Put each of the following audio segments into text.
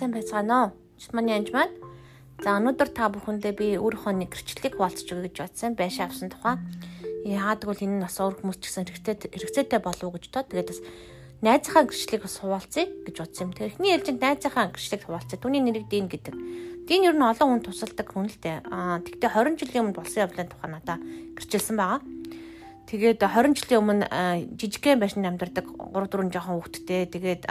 сайн байцгаана уу? Чиманы анж маань. За өнөөдөр та бүхэндээ би өөрийнхөө нэг гэрчлэлийг хуваалцаж өгье гэж бодсон. Байшаа авсан тухай. Яагаад гэвэл энэ нас өөр хүмүүс ч гэсэн хэрэгцээ хэрэгцээтэй болов уу гэж тоо. Тэгээд бас найзынхаа гэрчлэлийг бас хуваалцъя гэж бодсон юм. Тэгэхээр эхний ээлжинд найзынхаа гэрчлэлийг хуваалцъя. Түүний нэрийг Дин гэдэг. Дин ер нь олон хүн тусалдаг хүн л дээ. Аа тэгтээ 20 жилийн өмнө болсон явдлын тухай надаа гэрчилсэн байгаа. Тэгээд 20 жилийн өмнө жижигхэн байшинд амьдардаг 3 4 жоохон хүүхэдтэй. Тэгээд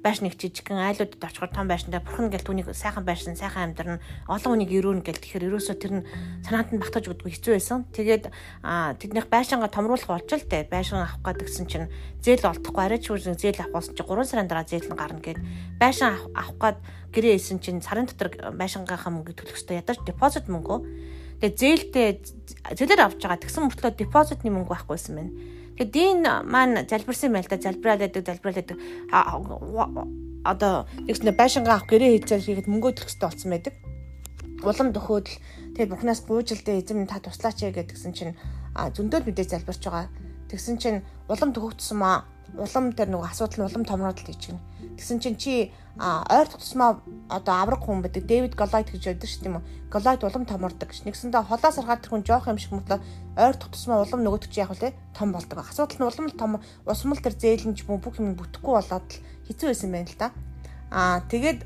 байшин их жижигхэн айлуудад очихоор том байшиндаа бурхан гэл түүнийг сайхан байшин, сайхан амьдран, олон хүнийг өрөөнө гэл тэгэхээр ерөөсөө тэр нь санаанд нь багтаж өгдөг хэцүү байсан. Тэгээд тэднийх байшингаа томруулах болж л дээ. Байшин авах гэдгсэн чинь зээл олдохгүй арай ч үгүй зээл авах болсон чинь 3 сарын дараа зээл нь гарна гэд байшин авах гад гэрээ исэн чинь сарын дотор байшингийнхаа мөнгө төлөх ёстой. Ядаж депозит мөнгө Тэгээ зээлтэй зээлээр авч байгаа тэгсэн мөртлөө депозитны мөнгө байхгүйсэн байна. Тэгээ дийн маань залбирсан байл да залбираад байдаг залбираад байдаг. Одоо нэгснэ байшингаа авах гэрээ хийцээр хийхэд мөнгө төлөх хэрэгтэй болсон байдаг. Улам дөхөөд л тэгээ бухнаас гуйжилдээ эзэм та туслаач гэдгсэн чинь зөндөл мэдээ залбирч байгаа. Тэгсэн чинь улам төгөгдсөн маа улам дээр нөгөө асуудал нь улам томроод л тийчгэн. Тэгсэн чинь чи ойр тусмаа одоо авраг хүн байдаг Дэвид Голайт гэж байдаг шүү дээ юм уу. Голайт улам томордог ш. Нэгсэндээ холоос харахад тэр хүн жоох юм шиг мөтлөө ойр тусмаа улам нөгөөдөг чи яг үлээ том болдог. Асуудал нь улам том усмал тэр зээлэнч мөн бүх юм бүтэхгүй болоод л хэцүү байсан байна л да. Аа тэгээд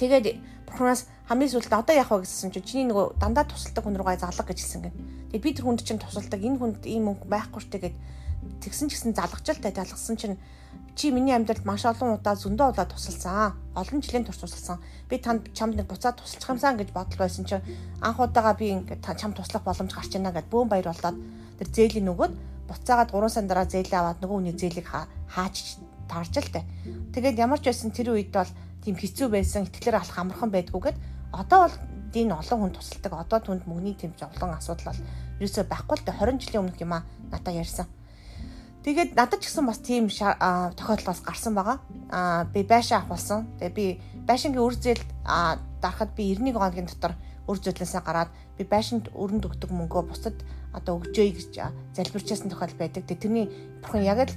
тэгээд бурхнаас хамгийн сүүлд одоо яах вэ гэсэн чинь чиний нөгөө дандаа тусалдаг хүн руугаа залга гэж хэлсэн гэн. Тэгээд би тэр хүнд чинь тусалдаг энэ хүнд ийм мөнгө байхгүй штэ гэд тэгсэн ч гэсэн залгажалтай залгасан чинь чи миний амьдралд маш олон удаа зөндөө удаа тусалсан. Олон жилийн турш тусалсан. Би танд чамд нэг буцаад тусалчих юмсан гэж бодол байсан чинь анх удаага би ингээд чам туслах боломж гарч ийна гэд бөөн баяр болоод тэр зээлийн нөгөөд буцаагаад 3 сар дараа зээлээ аваад нөгөө хүний зээлийг хаач таарч л тээ. Тэгээд ямар ч байсан тэр үед бол тийм хэцүү байсан, итгэлээр алах амархан байдгүйгээд одоо бол дийн олон хүн тусалдаг. Одоо түнд мөнгөний тэм жавлан асуудал бол ерөөсөй байхгүй л дээ 20 жилийн өмнөх юм а надаа ярьсан. Тэгээд надад ч гэсэн бас тийм тохиолдолоос гарсан байгаа. Аа би байшаа авах болсон. Тэгээ би байшингийн үр зээлд дарахад би 91 хоногийн дотор үр зээлээсээ гараад би байшинд өрөнд өгдөг мөнгөө бусдад одоо өгчөөе гэж залбирчсан тохиол байдаг. Тэгээ тэрний бүхэн яг л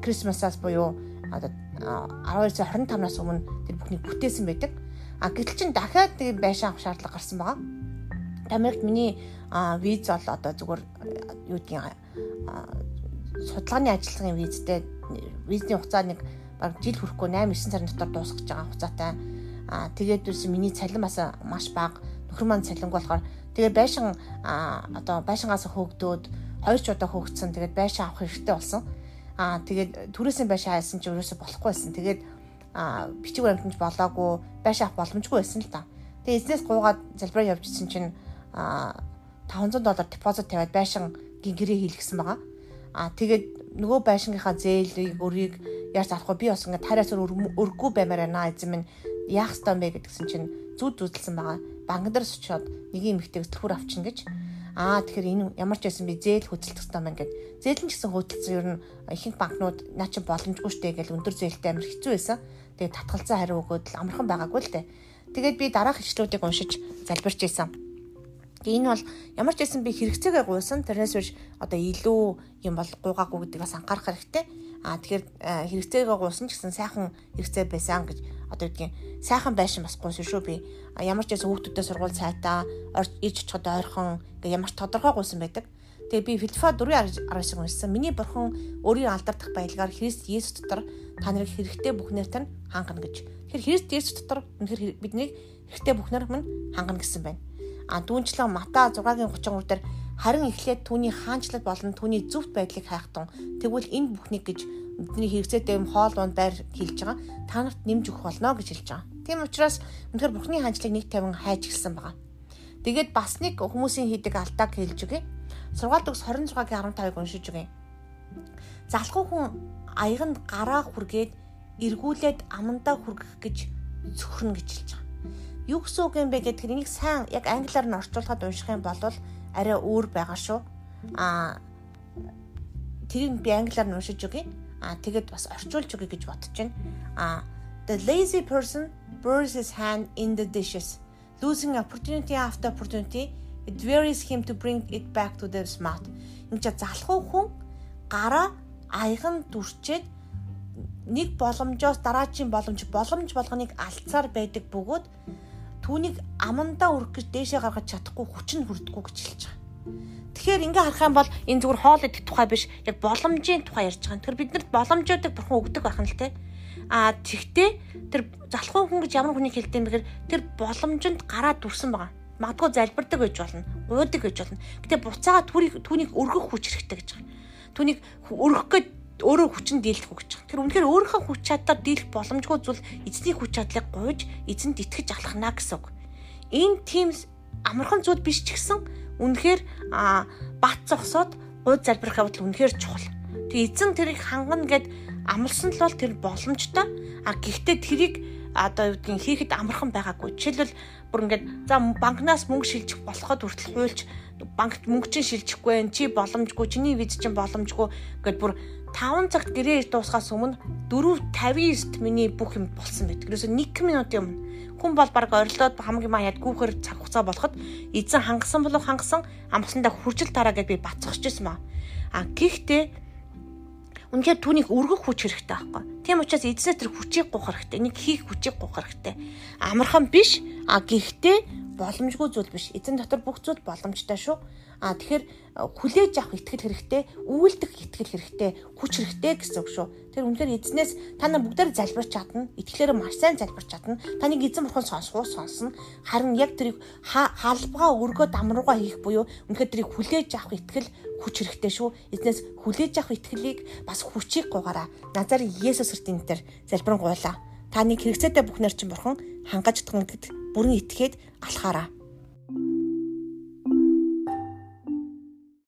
Крисмасаас буюу одоо 12 сар 25-наас өмнө тэр бүхнийг бүтээсэн байдаг. А гэтэл чин дахиад тийм байшаа авах шаардлага гарсан байгаа. Америкт миний виз бол одоо зүгээр юу гэдгийг судалгааны ажиллагын визтэй визний хугацаа нэг баг жил хүрэхгүй 8 9 сарын дотор дуусах гэж байгаа хугацаатай. Аа тэгээд дүүс миний цалин бас маш бага. Нөхөр маань цалинг болохоор тэгээд байшин одоо байшингаас хөөгдөөд хоёр ч удаа хөөгдсөн. Тэгээд байшин авах хэрэгтэй болсон. Аа тэгээд түрээсээ байшин хайсан чи өрөөсө болохгүй байсан. Тэгээд аа бичиг баримтанд болоогүй байшин авах боломжгүй байсан л та. Тэгээд эзнээс гуугаад залбираа явж исэн чинь аа 500 доллар депозит тавиад байшин гэрээ хийлгэсэн байгаа. Аа тэгээд нөгөө байшингийнхаа зээлийг өрийг яаж зарахгүй би бас ингээд тараас өргөгүй баймаар байна эзэн минь яах ёстой юм бэ гэдгсэн чинь зүд зүдэлсэн байгаа. Банк дээр сучоод нэг юм ихтэйг төлхөр авчин гэж. Аа тэгэхээр энэ ямар ч байсан би зээл хөдөлтөх ёстой маань гэд. Зээл нь гэсэн хөдөлсөн ер нь ихэнх банкнууд наа чи боломжгүй штэ гэж өндөр зээлтэй амар хэцүү байсан. Тэгээд татгалзан хариу өгөөд л амархан байгаагүй л дээ. Тэгээд би дараах ишлүүдийг уншиж залбирч ийсэн. Тэгээ энэ бол ямар ч байсан би хэрэгцээгээ гуйсан. Тэрнээс биш одоо илүү юм бол гуйгаагүй гэдэг бас анхаарах хэрэгтэй. Аа тэгэхээр хэрэгцээгээ гуйсан гэсэн сайхан хэрэгцээ байсан гэж одоо гэдгийг сайхан байшин бас гуйсан шүү би. Ямар ч байсан хүүхдүүдэд сургууль цайтаа, ээж чичгод ойрхон гэ ямар ч тодорхой гуйсан байдаг. Тэгээ би Филиппа 4:19 уншсан. Миний бурхан өөрийн алдагдах баялгаар Христ Есүс дотор та нарыг хэрэгтэй бүхнээр тань хангана гэж. Тэгэхээр Христ Есүс дотор үнэхээр бидний хэрэгтэй бүхнээр минь хангана гэсэн байна а дүүнчлэн Мата 6-гийн 33 дээр харин эхлээд түүний хаанчлал болон түүний зөвхт байдлыг хайх тун тэгвэл энэ бүхнийг гэж бидний хэрэгцээтэй юм хоол унд байр хэлж байгаа та нарт нэмж өгөх болно гэж хэлж байгаа. Тийм учраас үнэхээр бүхний хаанчлалыг нэг тавин хайж эхэлсэн байгаа. Тэгээд бас нэг хүмүүсийн хийдэг алдааг хэлж өгье. Сургаалт өгс 26-гийн 15-ыг уншиж өгье. Залхуу хүн аяганд гараа хүргээд эргүүлээд амандаа хүргэх гэж зөвхөн гэж хэлж байгаа юу гэсэн үг юм бэ гэдгээр энийг сайн яг англиар нь орчуулахад унших юм бол арай өөр байгаа шүү. Аа тэрийг би англиар нь уншиж өгье. Аа тэгэд бас орчуулж өгье гэж бодож байна. Аа the lazy person buries his hand in the dishes, losing opportunity after opportunity. It wearies him to bring it back to the smart. Энд чи залхуу хүн гараа аяган дүрчээд нэг боломжоос дараагийн боломж боломж болгоныг алдсаар байдаг бөгөөд түүнийг амандаа өрөх гэж дээшээ гаргаж чадахгүй хүч нь хүрдэггүй гэж хэлж байгаа. Тэгэхээр ингээ харах юм бол энэ зүгээр хоол идэх тухай биш яг боломжийн тухай ярьж байгаа. Тэгэхээр биднэрт боломжуудыг бурхан өгдөг байх нь л те. А тэгтээ тэр залхуу хүн гэж ямар хүнийг хэлдэг юм бэхээр тэр боломжинд гараад дүрсэн байгаа. Магадгүй залбирдаг байж болно, гуйдаг байж болно. Гэтэ буцаага түүнийг түүнийг өргөх хүч хэрэгтэй гэж байгаа. Түүнийг өргөх гээд өөрөө хүчин дийлэх байгаа. Тэр үнэхээр өөрийнхөө хүч чадлаар дийлэх боломжгүй зүйл эзний хүч чадлыг гуйж эзэнд итгэж алхна гэсэн үг. Энэ тийм амархан зүйл биш ч гэсэн үнэхээр бат зогсоод гуй залбирах явдал үнэхээр чухал. Тэг эзэн тэрийг хангана гэд амлсан л бол тэр боломжтой. А гэхдээ тэрийг одоо юу гэдгийг хийхэд амархан байгаагүй. Жишээлбэл бүр ингээд за банкнаас мөнгө шилжих болоход хүртэл хуульч банкт мөнгө чинь шилжихгүй байх чи боломжгүй чиний виз чинь боломжгүй гэд бүр 5 цагт гэрээ дуусахаас өмнө 4:59-т миний бүх юм болсон байдаг. Ерөөсө 1 минутын өмнө хүн бол баг орилдоод хамгийн маяад гүүхээр цаг хугацаа болоход эзэн хангасан болов хангасан амгасандаа хүржил тараа гэд би бацчихжсэн маа. А гэхдээ Үнэхээр түүнийг өргөх хүч хэрэгтэй байхгүй. Тийм учраас эзнээс тэр хүчийг гуйх хэрэгтэй. Нэг хийх хүчийг гуйх хэрэгтэй. Амархан биш. А гэхдээ боломжгүй зүйл биш. Эзэн дотор бүх зүйл боломжтой шүү. А тэгэхээр хүлээж авах итгэл хэрэгтэй, үйлдэх итгэл хэрэгтэй, хүч хэрэгтэй гэсэн үг шүү. Тэр үнэхээр эзнээс та нар бүгдээр залбирч чадна. Итгэлээр маш сайн залбирч чадна. Таныг эзэн бурхан сонсгоо сонсно. Харин яг тэрийг хаалбгаа өргөд амруугаа хийх буюу үнэхээр тэрийг хүлээж авах итгэл хүч хэрэгтэй шүү. Эзнээс хүлээж авах итгэлийг бас хүчийг гуйгараа. Назарын Есүс Христийн нэрээр залбирэн гуйлаа. Та нэг хэрэгцээтэй бүхнэр чинь бурхан хангаж тунгадаг бүрэн итгээд алхаараа.